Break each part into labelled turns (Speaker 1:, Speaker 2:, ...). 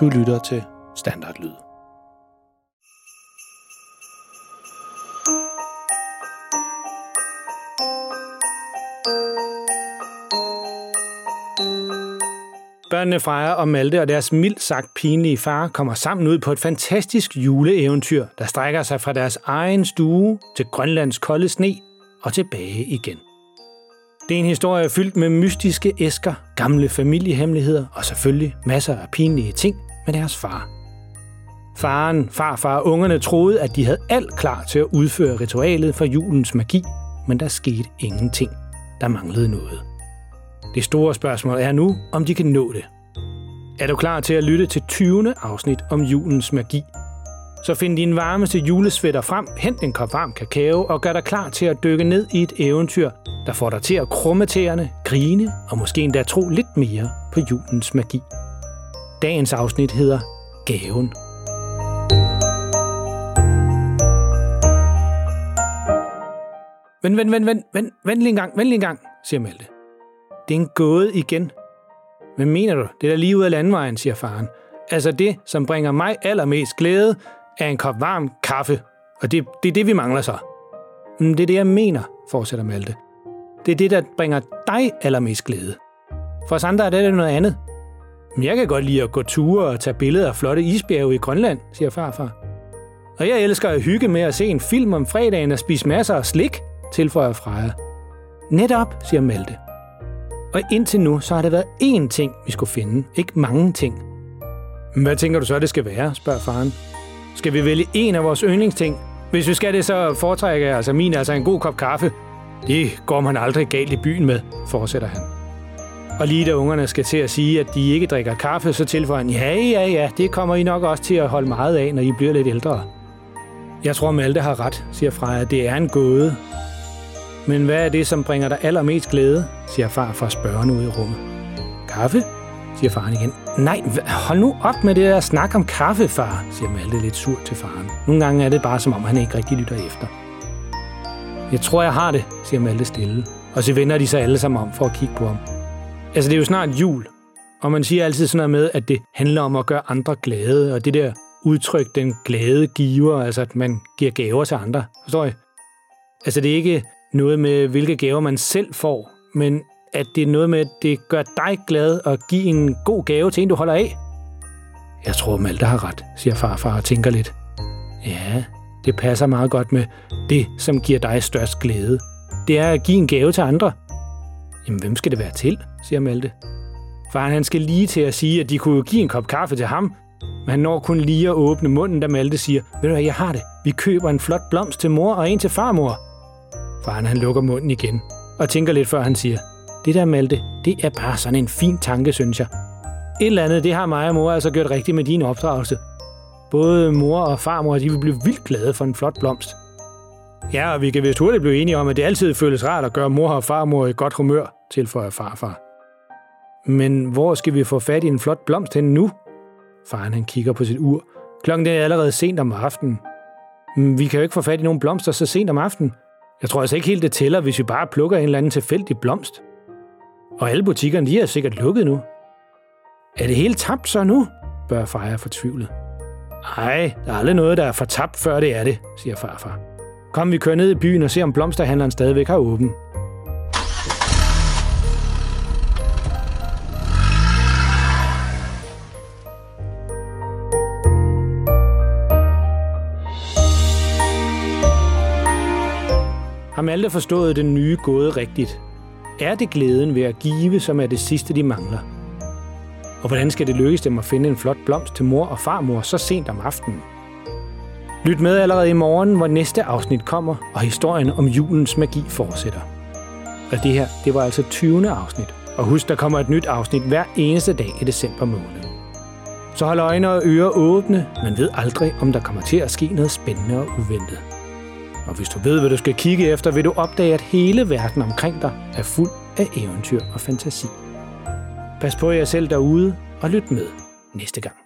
Speaker 1: Du lytter til Standardlyd. Børnene Freja og Malte og deres mildt sagt pinlige far kommer sammen ud på et fantastisk juleeventyr, der strækker sig fra deres egen stue til Grønlands kolde sne og tilbage igen. Det er en historie fyldt med mystiske æsker, gamle familiehemmeligheder og selvfølgelig masser af pinlige ting med deres far. Faren, farfar og ungerne troede, at de havde alt klar til at udføre ritualet for julens magi, men der skete ingenting. Der manglede noget. Det store spørgsmål er nu, om de kan nå det. Er du klar til at lytte til 20. afsnit om julens magi? Så find din varmeste julesvætter frem, hent en kop varm kakao og gør dig klar til at dykke ned i et eventyr, der får dig til at krumme tæerne, grine og måske endda tro lidt mere på julens magi. Dagens afsnit hedder Gaven. Vent, vent, vent, vent, vent, vent lige en gang, vent lige en gang, siger Malte. Det er en gåde igen. Hvad mener du? Det er da lige ud af landvejen, siger faren. Altså det, som bringer mig allermest glæde, er en kop varm kaffe. Og det, det er det, vi mangler så. Men det er det, jeg mener, fortsætter Malte. Det er det, der bringer dig allermest glæde. For os andre er det noget andet. Men jeg kan godt lide at gå ture og tage billeder af flotte isbjerge i Grønland, siger farfar. Og jeg elsker at hygge med at se en film om fredagen og spise masser af slik, tilføjer Freja. Netop, siger Malte. Og indtil nu, så har det været én ting, vi skulle finde, ikke mange ting. Hvad tænker du så, det skal være, spørger faren. Skal vi vælge en af vores yndlingsting? Hvis vi skal det, så foretrækker jeg altså min altså en god kop kaffe. Det går man aldrig galt i byen med, fortsætter han. Og lige da ungerne skal til at sige, at de ikke drikker kaffe, så tilføjer han, ja, ja, ja, det kommer I nok også til at holde meget af, når I bliver lidt ældre. Jeg tror, Malte har ret, siger Freja. Det er en gåde. Men hvad er det, som bringer dig allermest glæde, siger far fra spørgende ud i rummet. Kaffe, siger faren igen. Nej, hold nu op med det der snak om kaffe, far, siger Malte lidt sur til faren. Nogle gange er det bare, som om han ikke rigtig lytter efter. Jeg tror, jeg har det, siger Malte stille. Og så vender de sig alle sammen om for at kigge på ham. Altså, det er jo snart jul, og man siger altid sådan noget med, at det handler om at gøre andre glade, og det der udtryk, den glade giver, altså at man giver gaver til andre. Forstår I? Altså, det er ikke noget med, hvilke gaver man selv får, men at det er noget med, at det gør dig glad at give en god gave til en, du holder af. Jeg tror, Malte har ret, siger farfar og tænker lidt. Ja, det passer meget godt med det, som giver dig størst glæde. Det er at give en gave til andre. Jamen, hvem skal det være til, siger Malte. Faren han skal lige til at sige, at de kunne give en kop kaffe til ham, men han når kun lige at åbne munden, da Malte siger, ved du hvad, jeg har det. Vi køber en flot blomst til mor og en til farmor. Faren han lukker munden igen og tænker lidt, før han siger, det der Malte, det er bare sådan en fin tanke, synes jeg. Et eller andet, det har mig og mor altså gjort rigtigt med din opdragelse. Både mor og farmor, de vil blive vildt glade for en flot blomst. Ja, og vi kan vist hurtigt blive enige om, at det altid føles rart at gøre mor og farmor i godt humør, tilføjer farfar. Men hvor skal vi få fat i en flot blomst hen nu? Faren han kigger på sit ur. Klokken er allerede sent om aftenen. Mm, vi kan jo ikke få fat i nogen blomster så sent om aftenen. Jeg tror altså ikke helt, det tæller, hvis vi bare plukker en eller anden tilfældig blomst. Og alle butikkerne, de er sikkert lukket nu. Er det helt tabt så nu? bør Freja fortvivlet. Nej, der er aldrig noget, der er fortabt, før det er det, siger farfar. Kom, vi kører ned i byen og ser, om blomsterhandleren stadigvæk har åben. Har Malte forstået den nye gåde rigtigt? Er det glæden ved at give, som er det sidste, de mangler? Og hvordan skal det lykkes dem at finde en flot blomst til mor og farmor så sent om aftenen? Lyt med allerede i morgen, hvor næste afsnit kommer, og historien om julens magi fortsætter. Og det her, det var altså 20. afsnit. Og husk, der kommer et nyt afsnit hver eneste dag i december måned. Så hold øjne og ører åbne. Man ved aldrig, om der kommer til at ske noget spændende og uventet. Og hvis du ved, hvad du skal kigge efter, vil du opdage, at hele verden omkring dig er fuld af eventyr og fantasi. Pas på jer selv derude, og lyt med næste gang.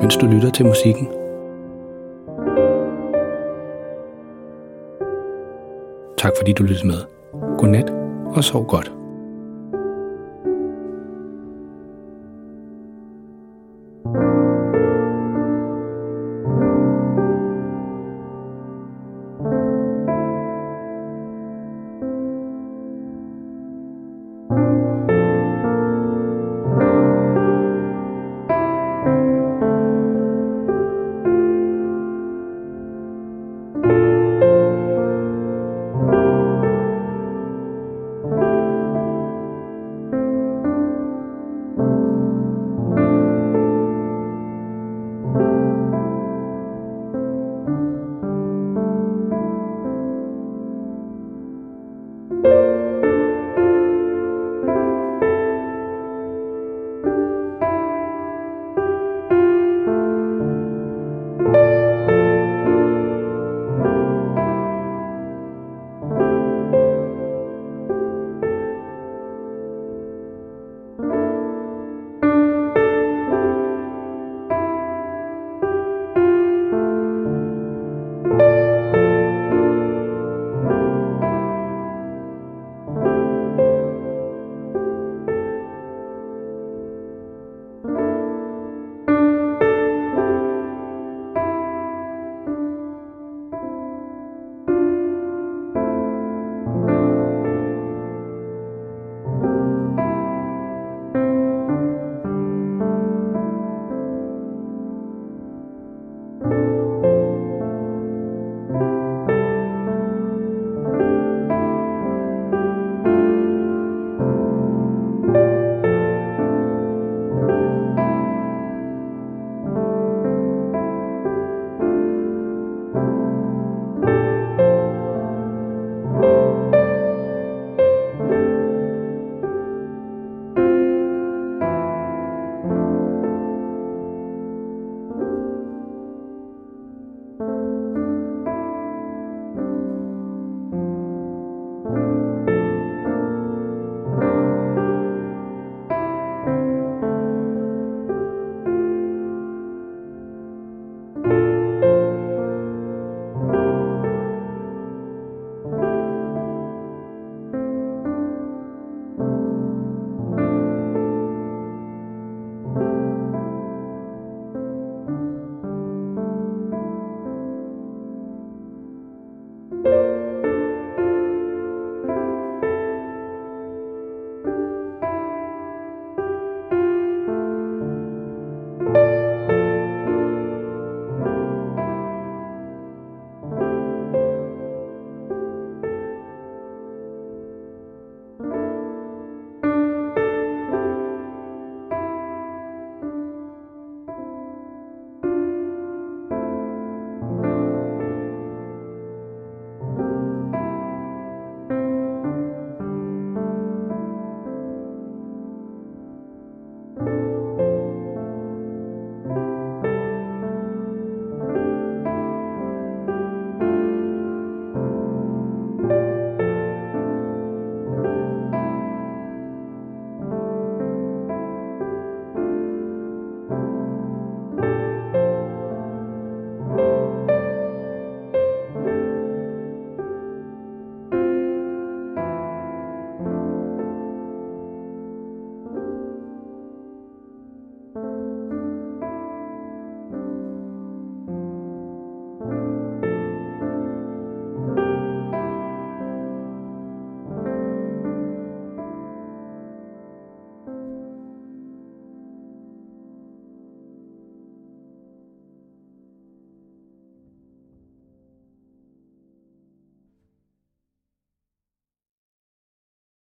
Speaker 1: mens du lytter til musikken. Tak fordi du lyttede med. Godnat og sov godt.